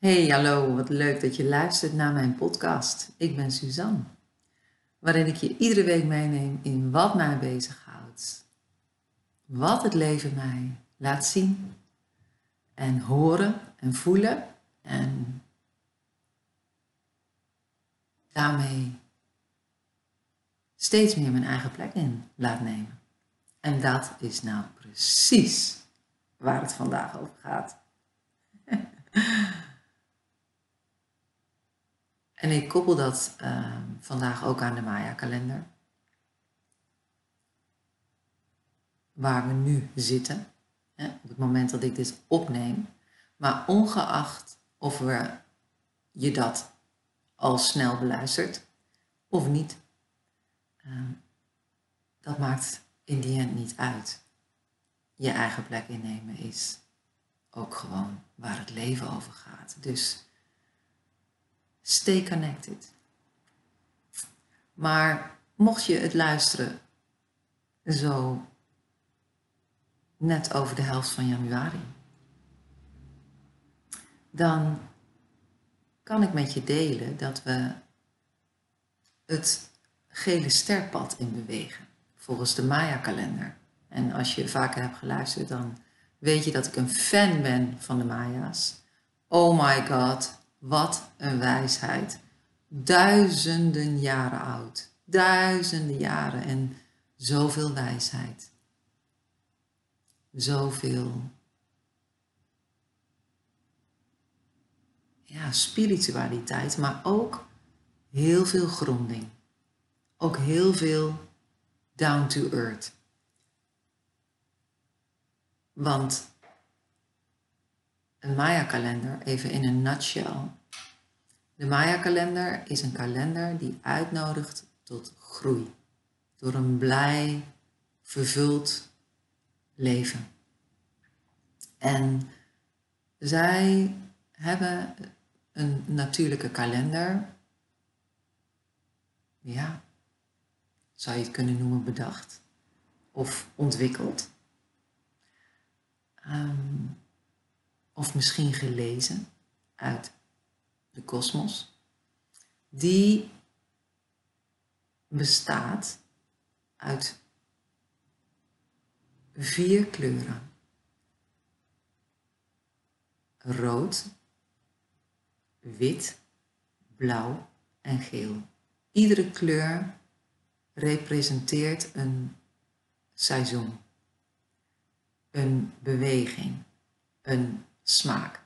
Hey, hallo, wat leuk dat je luistert naar mijn podcast. Ik ben Suzanne, waarin ik je iedere week meeneem in wat mij bezighoudt, wat het leven mij laat zien en horen en voelen en daarmee steeds meer mijn eigen plek in laat nemen. En dat is nou precies waar het vandaag over gaat. En ik koppel dat ehm, vandaag ook aan de Maya-kalender. Waar we nu zitten, hè, op het moment dat ik dit opneem. Maar ongeacht of we je dat al snel beluistert of niet, ehm, dat maakt in die end niet uit. Je eigen plek innemen is ook gewoon waar het leven over gaat. Dus Stay connected. Maar mocht je het luisteren zo net over de helft van januari, dan kan ik met je delen dat we het gele sterpad in bewegen, volgens de Maya-kalender. En als je vaker hebt geluisterd, dan weet je dat ik een fan ben van de Maya's. Oh my god, wat een wijsheid. Duizenden jaren oud. Duizenden jaren en zoveel wijsheid. Zoveel ja, spiritualiteit, maar ook heel veel gronding. Ook heel veel down to earth. Want een Maya-kalender, even in een nutshell. De Maya-kalender is een kalender die uitnodigt tot groei. Door een blij, vervuld leven. En zij hebben een natuurlijke kalender. Ja, zou je het kunnen noemen bedacht of ontwikkeld. Um, of misschien gelezen uit de kosmos, die bestaat uit vier kleuren. Rood, wit, blauw en geel. Iedere kleur representeert een seizoen, een beweging, een smaak.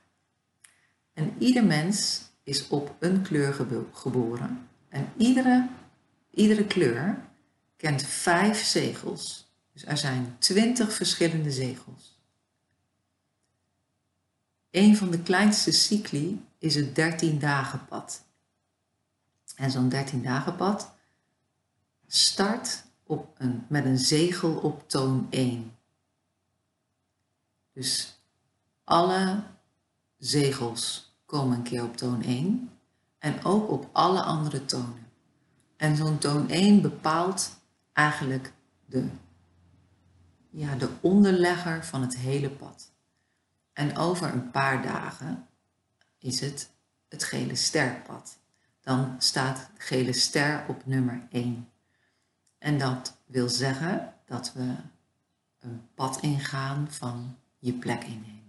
En ieder mens is op een kleur geboren. En iedere, iedere kleur kent vijf zegels. Dus er zijn twintig verschillende zegels. Een van de kleinste cycli is het 13 dagen pad. En zo'n 13 dagen pad start op een, met een zegel op toon 1. Dus alle zegels komen een keer op toon 1 en ook op alle andere tonen. En zo'n toon 1 bepaalt eigenlijk de, ja, de onderlegger van het hele pad. En over een paar dagen is het het gele sterpad. Dan staat gele ster op nummer 1. En dat wil zeggen dat we een pad ingaan van je plek innemen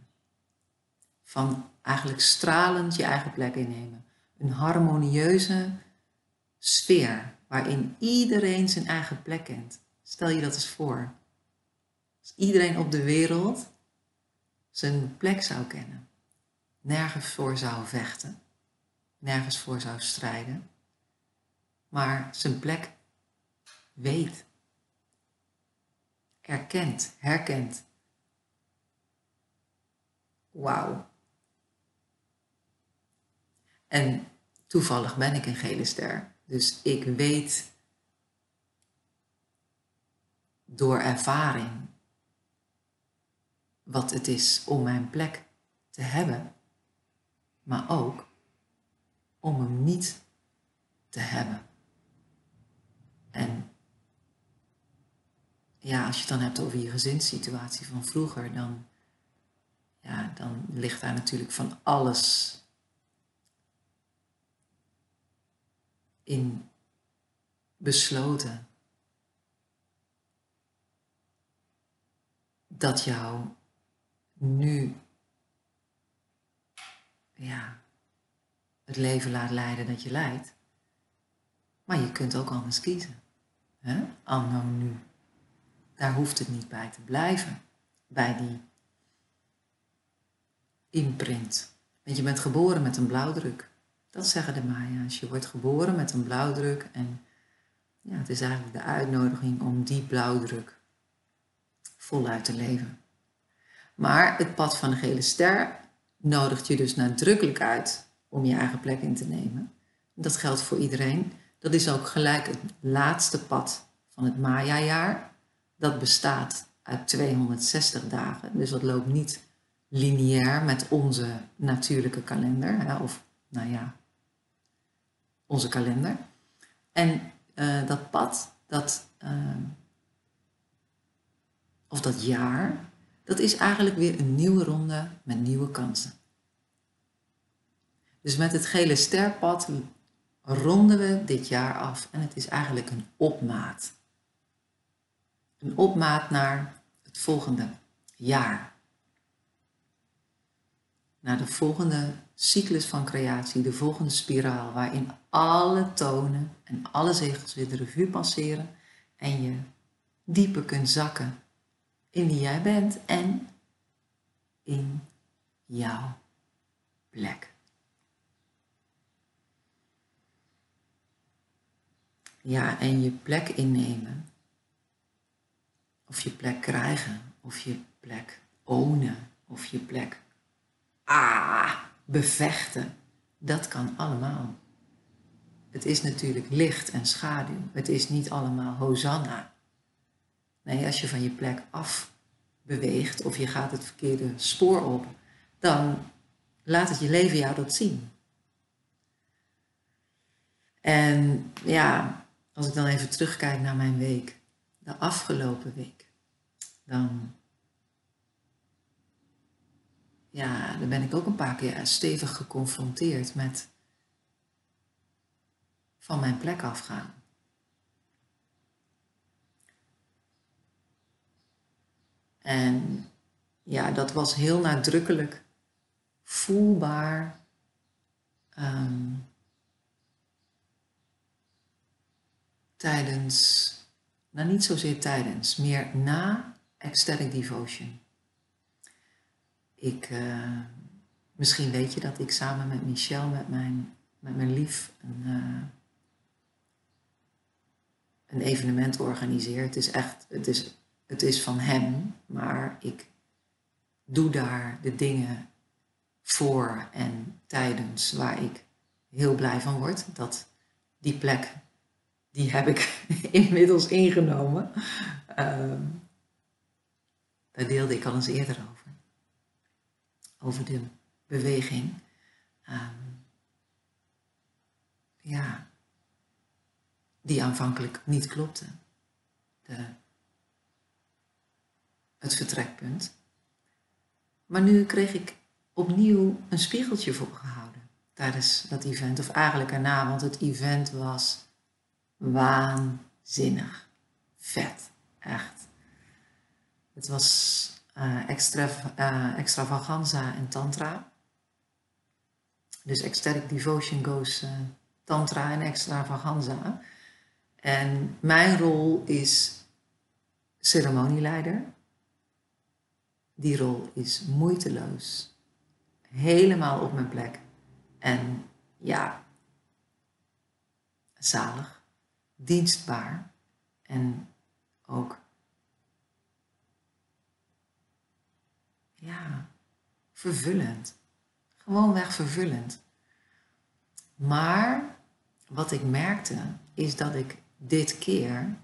van eigenlijk stralend je eigen plek innemen. Een harmonieuze sfeer waarin iedereen zijn eigen plek kent. Stel je dat eens voor. Als iedereen op de wereld zijn plek zou kennen, nergens voor zou vechten, nergens voor zou strijden, maar zijn plek weet, erkent, herkent. Wauw. En toevallig ben ik een gele ster. Dus ik weet door ervaring wat het is om mijn plek te hebben, maar ook om hem niet te hebben. En ja, als je het dan hebt over je gezinssituatie van vroeger, dan, ja, dan ligt daar natuurlijk van alles in besloten dat jou nu ja, het leven laat leiden dat je leidt. Maar je kunt ook anders kiezen. Hè? Anno nu. Daar hoeft het niet bij te blijven. Bij die imprint. Want je bent geboren met een blauwdruk. Dat zeggen de Maya's. Je wordt geboren met een blauwdruk en ja, het is eigenlijk de uitnodiging om die blauwdruk voluit te leven. Maar het pad van de gele ster nodigt je dus nadrukkelijk uit om je eigen plek in te nemen. Dat geldt voor iedereen. Dat is ook gelijk het laatste pad van het Maya-jaar. Dat bestaat uit 260 dagen, dus dat loopt niet lineair met onze natuurlijke kalender, hè, of nou ja, onze kalender. En uh, dat pad, dat, uh, of dat jaar, dat is eigenlijk weer een nieuwe ronde met nieuwe kansen. Dus met het gele sterpad ronden we dit jaar af en het is eigenlijk een opmaat. Een opmaat naar het volgende jaar. Naar de volgende cyclus van creatie, de volgende spiraal, waarin alle tonen en alle zegels weer de revue passeren en je dieper kunt zakken in wie jij bent en in jouw plek. Ja, en je plek innemen, of je plek krijgen, of je plek ownen, of je plek ah, bevechten, dat kan allemaal. Het is natuurlijk licht en schaduw. Het is niet allemaal hosanna. Nee, als je van je plek af beweegt of je gaat het verkeerde spoor op, dan laat het je leven jou dat zien. En ja, als ik dan even terugkijk naar mijn week, de afgelopen week, dan, ja, dan ben ik ook een paar keer stevig geconfronteerd met van mijn plek afgaan. En ja, dat was heel nadrukkelijk voelbaar. Ehm, tijdens, nou niet zozeer tijdens, meer na ecstatic devotion. Ik, uh, misschien weet je dat ik samen met Michel, met mijn, met mijn lief, een, uh, een evenement organiseer. Het is echt, het is, het is van hem, maar ik doe daar de dingen voor en tijdens waar ik heel blij van word. Dat die plek die heb ik inmiddels ingenomen. Uh, daar deelde ik al eens eerder over. Over de beweging. Uh, ja, die aanvankelijk niet klopte. De, het vertrekpunt. Maar nu kreeg ik opnieuw een spiegeltje voorgehouden tijdens dat event, of eigenlijk erna, want het event was waanzinnig. Vet, echt. Het was uh, extra, uh, extravaganza en tantra. Dus ecstatic devotion goes uh, tantra en extravaganza. En mijn rol is ceremonieleider. Die rol is moeiteloos. Helemaal op mijn plek. En ja, zalig dienstbaar en ook ja, vervullend. Gewoonweg vervullend. Maar wat ik merkte is dat ik dit keer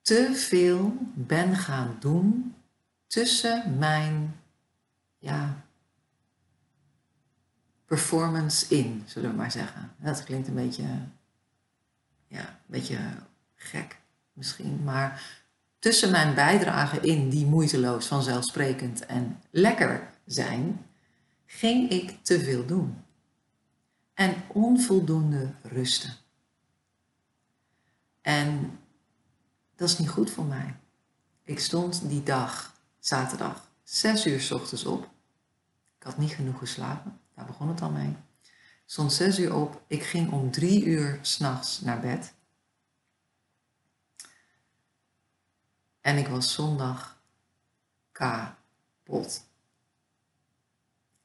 te veel ben gaan doen tussen mijn ja, performance in, zullen we maar zeggen. Dat klinkt een beetje ja, een beetje gek misschien, maar tussen mijn bijdrage in die moeiteloos, vanzelfsprekend en lekker zijn, ging ik te veel doen. en onvoldoende rusten. En dat is niet goed voor mij. Ik stond die dag, zaterdag, zes uur s ochtends op. Ik had niet genoeg geslapen, daar begon het al mee. Stond zes uur op, ik ging om drie uur s'nachts naar bed. En ik was zondag kapot.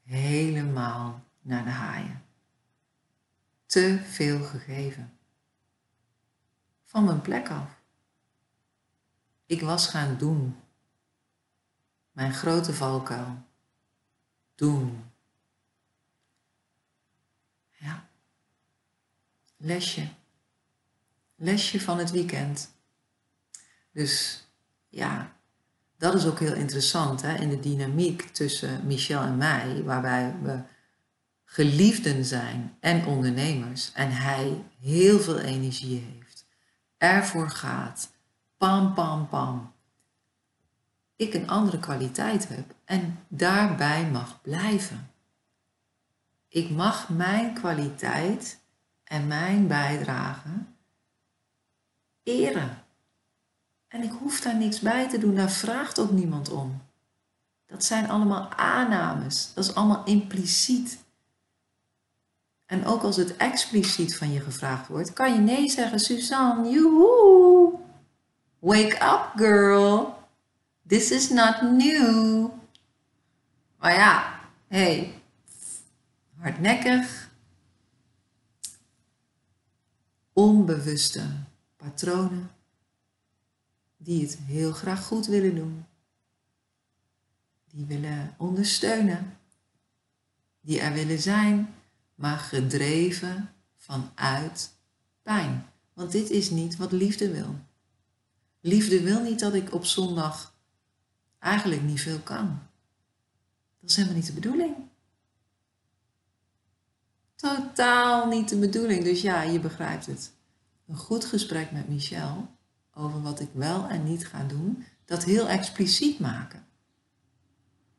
Helemaal naar de haaien. Te veel gegeven. Van mijn plek af. Ik was gaan doen. Mijn grote valkuil. Doen. Ja. Lesje. Lesje van het weekend. Dus ja, dat is ook heel interessant hè, in de dynamiek tussen Michel en mij, waarbij we geliefden zijn en ondernemers en hij heel veel energie heeft, ervoor gaat, pam, pam, pam. Ik een andere kwaliteit heb en daarbij mag blijven. Ik mag mijn kwaliteit en mijn bijdrage eren. En ik hoef daar niks bij te doen, daar vraagt ook niemand om. Dat zijn allemaal aannames, dat is allemaal impliciet. En ook als het expliciet van je gevraagd wordt, kan je nee zeggen, Suzanne, joehoe. Wake up, girl. This is not new. Maar ja, hey, hardnekkig, onbewuste patronen die het heel graag goed willen doen. Die willen ondersteunen. Die er willen zijn, maar gedreven vanuit pijn. Want dit is niet wat liefde wil. Liefde wil niet dat ik op zondag eigenlijk niet veel kan. Dat is helemaal niet de bedoeling. Totaal niet de bedoeling. Dus ja, je begrijpt het. Een goed gesprek met Michel over wat ik wel en niet ga doen, dat heel expliciet maken.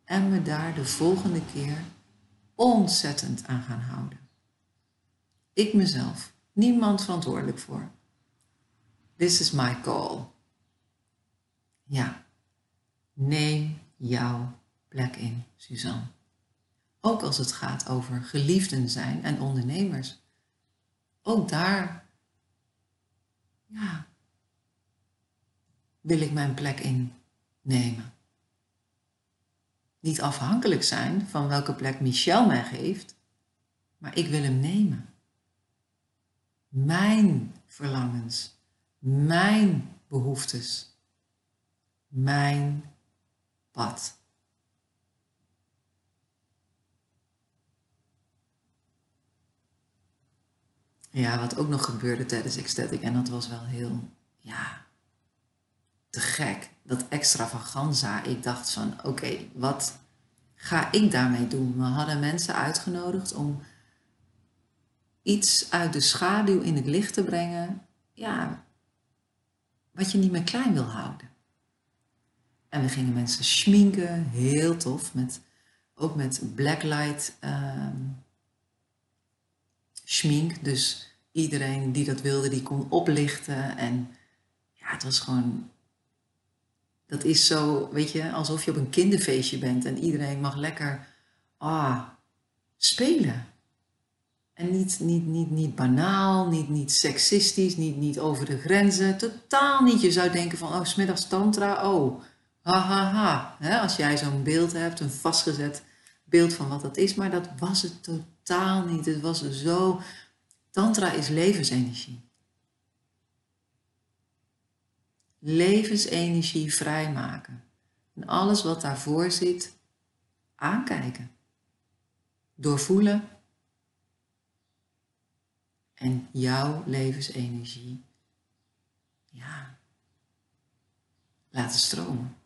En me daar de volgende keer ontzettend aan gaan houden. Ik mezelf, niemand verantwoordelijk voor. This is my call. Ja, neem jouw plek in, Suzanne. Ook als het gaat over geliefden zijn en ondernemers. Ook daar, ja, wil ik mijn plek innemen. Niet afhankelijk zijn van welke plek Michel mij geeft, maar ik wil hem nemen. Mijn verlangens, mijn behoeftes, mijn pad. Ja, wat ook nog gebeurde tijdens Ecstatic, en dat was wel heel, ja, te gek. Dat extravaganza. Ik dacht van, oké, wat ga ik daarmee doen? We hadden mensen uitgenodigd om iets uit de schaduw in het licht te brengen. Ja, wat je niet meer klein wil houden. En we gingen mensen schminken, heel tof, met, ook met blacklight um, schmink. Dus iedereen die dat wilde, die kon oplichten. En ja, het was gewoon dat is zo, weet je, alsof je op een kinderfeestje bent en iedereen mag lekker ah, spelen. En niet, niet, niet, niet banaal, niet, niet seksistisch, niet, niet over de grenzen. Totaal niet. Je zou denken van, oh, smiddags tantra, oh, ha, ha, ha. als jij zo'n beeld hebt, een vastgezet beeld van wat dat is. Maar dat was het totaal niet. Het was zo... Tantra is levensenergie. Levensenergie vrijmaken. En alles wat daarvoor zit, aankijken. Doorvoelen. En jouw levensenergie, ja, laten stromen.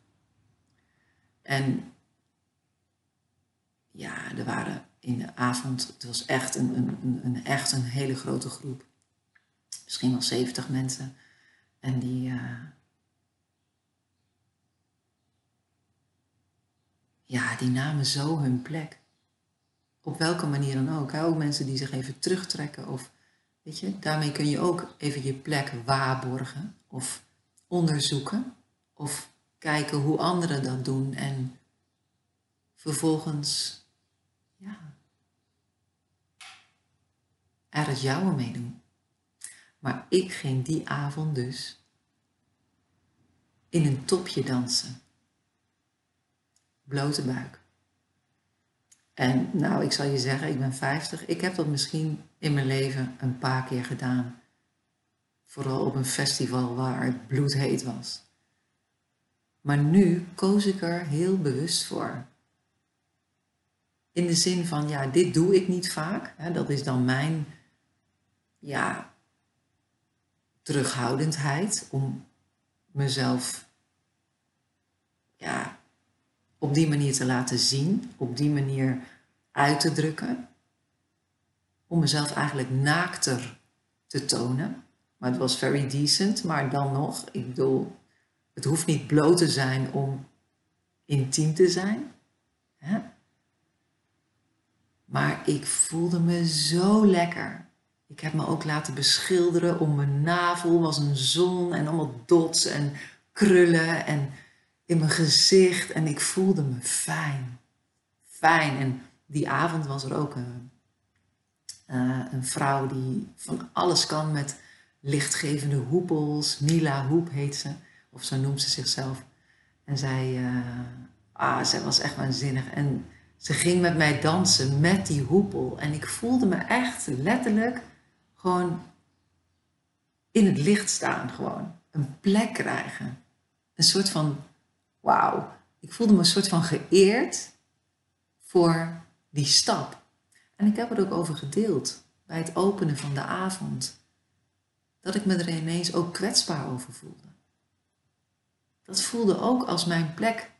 En ja, er waren in de avond, het was echt een, een, een, echt een hele grote groep. Misschien wel 70 mensen. En die, uh, ja, die namen zo hun plek Op welke manier dan ook. Ook mensen die zich even terugtrekken. Of, weet je, daarmee kun je ook even je plek waarborgen. Of onderzoeken. Of kijken hoe anderen dat doen. En vervolgens, ja, er het jouwe mee doen. Maar ik ging die avond dus in een topje dansen. Blote buik. En nou, ik zal je zeggen, ik ben 50. Ik heb dat misschien in mijn leven een paar keer gedaan. Vooral op een festival waar het bloedheet was. Maar nu koos ik er heel bewust voor. In de zin van, ja, dit doe ik niet vaak. Dat is dan mijn, ja, terughoudendheid om mezelf, ja, op die manier te laten zien, op die manier uit te drukken. Om mezelf eigenlijk naakter te tonen. Maar het was very decent, maar dan nog, ik bedoel, het hoeft niet bloot te zijn om intiem te zijn. Hè? Maar ik voelde me zo lekker. Ik heb me ook laten beschilderen om mijn navel was een zon en allemaal dots en krullen en in mijn gezicht en ik voelde me fijn. Fijn. En die avond was er ook een, uh, een vrouw die van alles kan met lichtgevende hoepels. Mila Hoep heet ze, of zo noemt ze zichzelf. En zij, uh, ah, zij was echt waanzinnig. En ze ging met mij dansen met die hoepel. En ik voelde me echt letterlijk gewoon in het licht staan. Gewoon een plek krijgen. Een soort van wauw, ik voelde me een soort van geëerd voor die stap. En ik heb er ook over gedeeld bij het openen van de avond. Dat ik me er ineens ook kwetsbaar over voelde. Dat voelde ook als mijn plek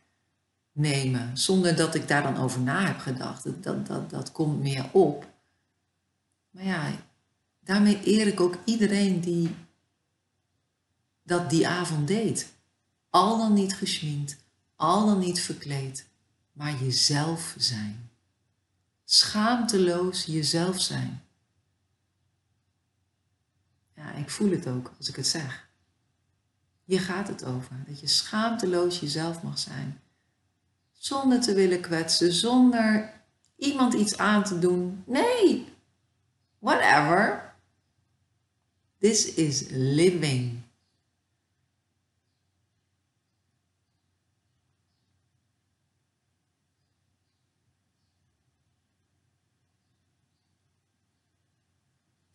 nemen, zonder dat ik daar dan over na heb gedacht. Dat, dat, dat, dat komt meer op. Maar ja, daarmee eer ik ook iedereen die dat die avond deed. Al dan niet geschminkt, al dan niet verkleed, maar jezelf zijn. Schaamteloos jezelf zijn. Ja, ik voel het ook als ik het zeg. Hier gaat het over, dat je schaamteloos jezelf mag zijn. Zonder te willen kwetsen, zonder iemand iets aan te doen. Nee, whatever. This is living.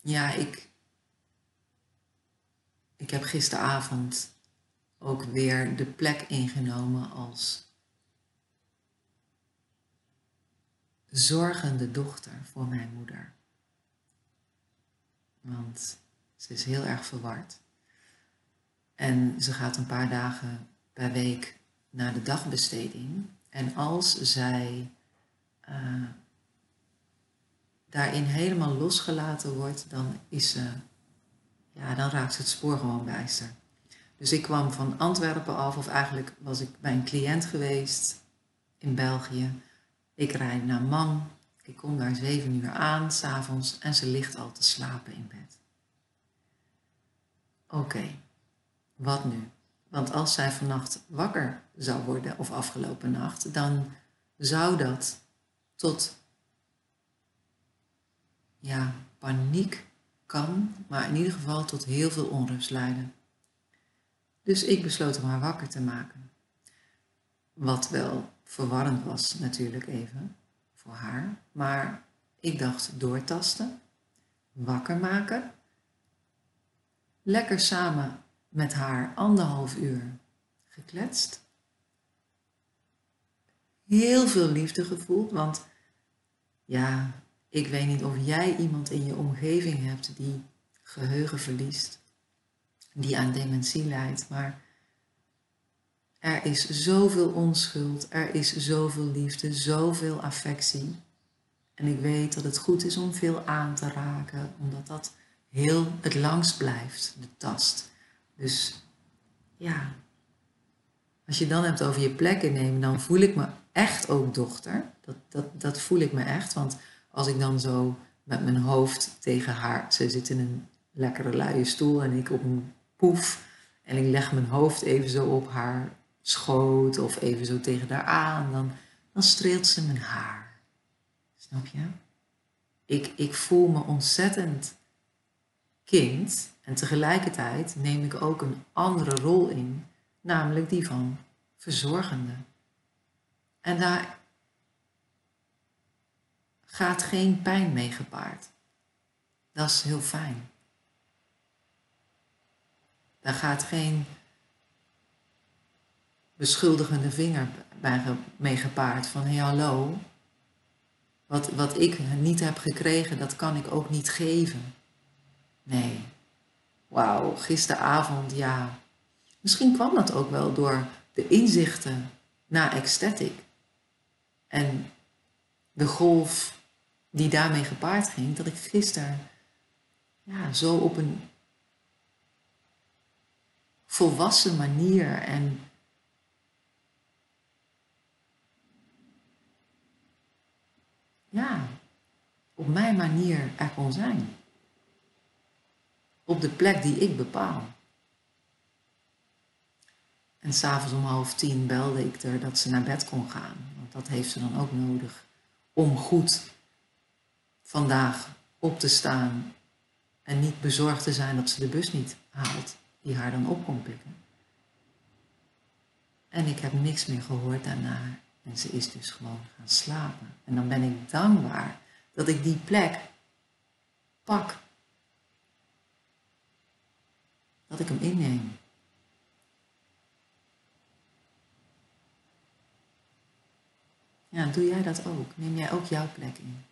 Ja, ik, ik heb gisteravond ook weer de plek ingenomen als zorgende dochter voor mijn moeder. Want ze is heel erg verward. En ze gaat een paar dagen per week naar de dagbesteding. En als zij uh, daarin helemaal losgelaten wordt, dan, is ze, ja, dan raakt het spoor gewoon bijster. Dus ik kwam van Antwerpen af, of eigenlijk was ik bij een cliënt geweest in België. Ik rijd naar Man. Ik kom daar zeven uur aan, s'avonds, en ze ligt al te slapen in bed. Oké, wat nu? Want als zij vannacht wakker zou worden, of afgelopen nacht, dan zou dat tot ja, paniek kan, maar in ieder geval tot heel veel onrust leiden. Dus ik besloot om haar wakker te maken. Wat wel verwarrend was natuurlijk even voor haar, maar ik dacht doortasten, wakker maken, lekker samen met haar anderhalf uur gekletst. Heel veel liefde gevoeld, want ja, ik weet niet of jij iemand in je omgeving hebt die geheugen verliest, die aan dementie lijdt, maar er is zoveel onschuld, er is zoveel liefde, zoveel affectie. En ik weet dat het goed is om veel aan te raken, omdat dat heel het langst blijft, de tast. Dus ja, als je dan hebt over je plek innemen, dan voel ik me echt ook dochter. Dat, dat, dat voel ik me echt, want als ik dan zo met mijn hoofd tegen haar, ze zit in een lekkere luie stoel en ik op een poef en ik leg mijn hoofd even zo op haar schoot of even zo tegen haar aan, dan, dan streelt ze mijn haar. Snap je? Ik, ik voel me ontzettend kind en tegelijkertijd neem ik ook een andere rol in, namelijk die van verzorgende. En daar gaat geen pijn mee gepaard. Dat is heel fijn. Daar gaat geen beschuldigende vinger mee gepaard van hé hallo, wat, wat ik niet heb gekregen, dat kan ik ook niet geven. Nee. Wauw, gisteravond, ja. Misschien kwam dat ook wel door de inzichten na ecstatic. En de golf die daarmee gepaard ging, dat ik gisteren ja, zo op een volwassen manier en ja, op mijn manier er kon zijn. Op de plek die ik bepaal. En s'avonds om half tien belde ik er dat ze naar bed kon gaan. Want dat heeft ze dan ook nodig. Om goed vandaag op te staan. En niet bezorgd te zijn dat ze de bus niet haalt. Die haar dan op kon pikken. En ik heb niks meer gehoord daarna. En ze is dus gewoon gaan slapen. En dan ben ik dankbaar dat ik die plek pak. Dat ik hem inneem. Ja, doe jij dat ook? Neem jij ook jouw plek in?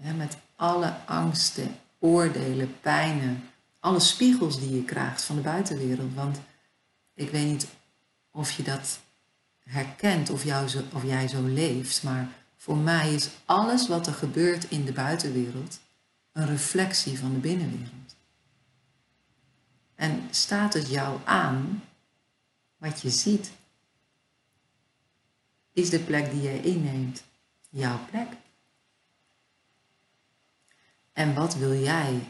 Met alle angsten, oordelen, pijnen, alle spiegels die je krijgt van de buitenwereld. Want ik weet niet of je dat herkent of, jou of jij zo leeft, maar voor mij is alles wat er gebeurt in de buitenwereld een reflectie van de binnenwereld. En staat het jou aan wat je ziet? Is de plek die jij inneemt jouw plek? En wat wil jij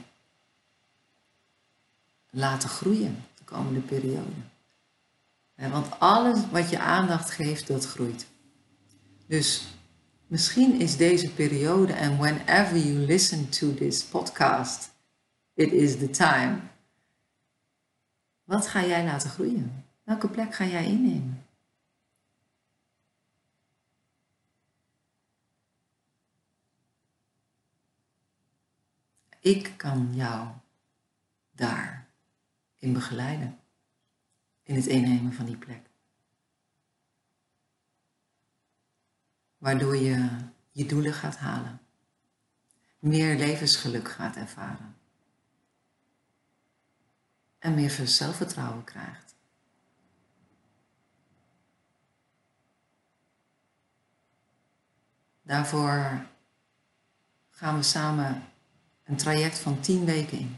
laten groeien de komende periode? Want alles wat je aandacht geeft, dat groeit. Dus misschien is deze periode en whenever you listen to this podcast, it is the time. Wat ga jij laten groeien? Welke plek ga jij innemen? Ik kan jou daar in begeleiden in het innemen van die plek. Waardoor je je doelen gaat halen. Meer levensgeluk gaat ervaren. En meer zelfvertrouwen krijgt. Daarvoor gaan we samen een traject van 10 weken in.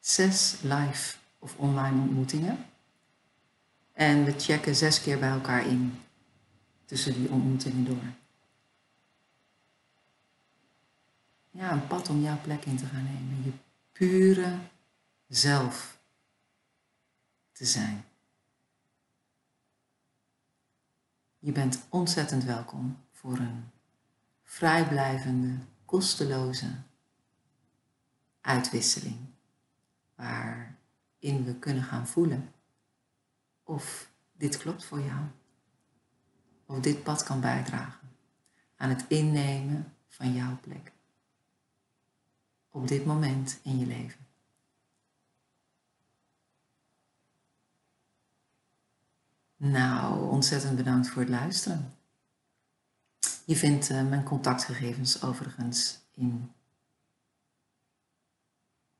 Zes live of online ontmoetingen. En we checken zes keer bij elkaar in tussen die ontmoetingen door. Ja, een pad om jouw plek in te gaan nemen. Je pure zelf te zijn. Je bent ontzettend welkom voor een vrijblijvende, kosteloze uitwisseling. Waar in we kunnen gaan voelen of dit klopt voor jou. Of dit pad kan bijdragen aan het innemen van jouw plek. Op dit moment in je leven. Nou, ontzettend bedankt voor het luisteren. Je vindt uh, mijn contactgegevens overigens in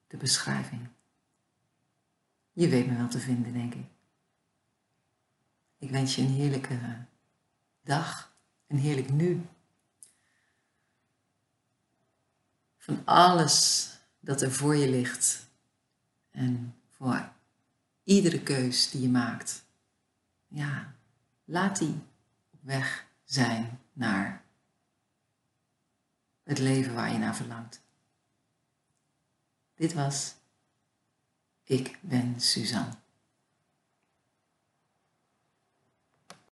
de beschrijving. Je weet me wel te vinden, denk ik. Ik wens je een heerlijke dag, een heerlijk nu. Van alles dat er voor je ligt en voor iedere keus die je maakt. Ja, laat die op weg zijn naar het leven waar je naar verlangt. Dit was Ik ben Suzanne.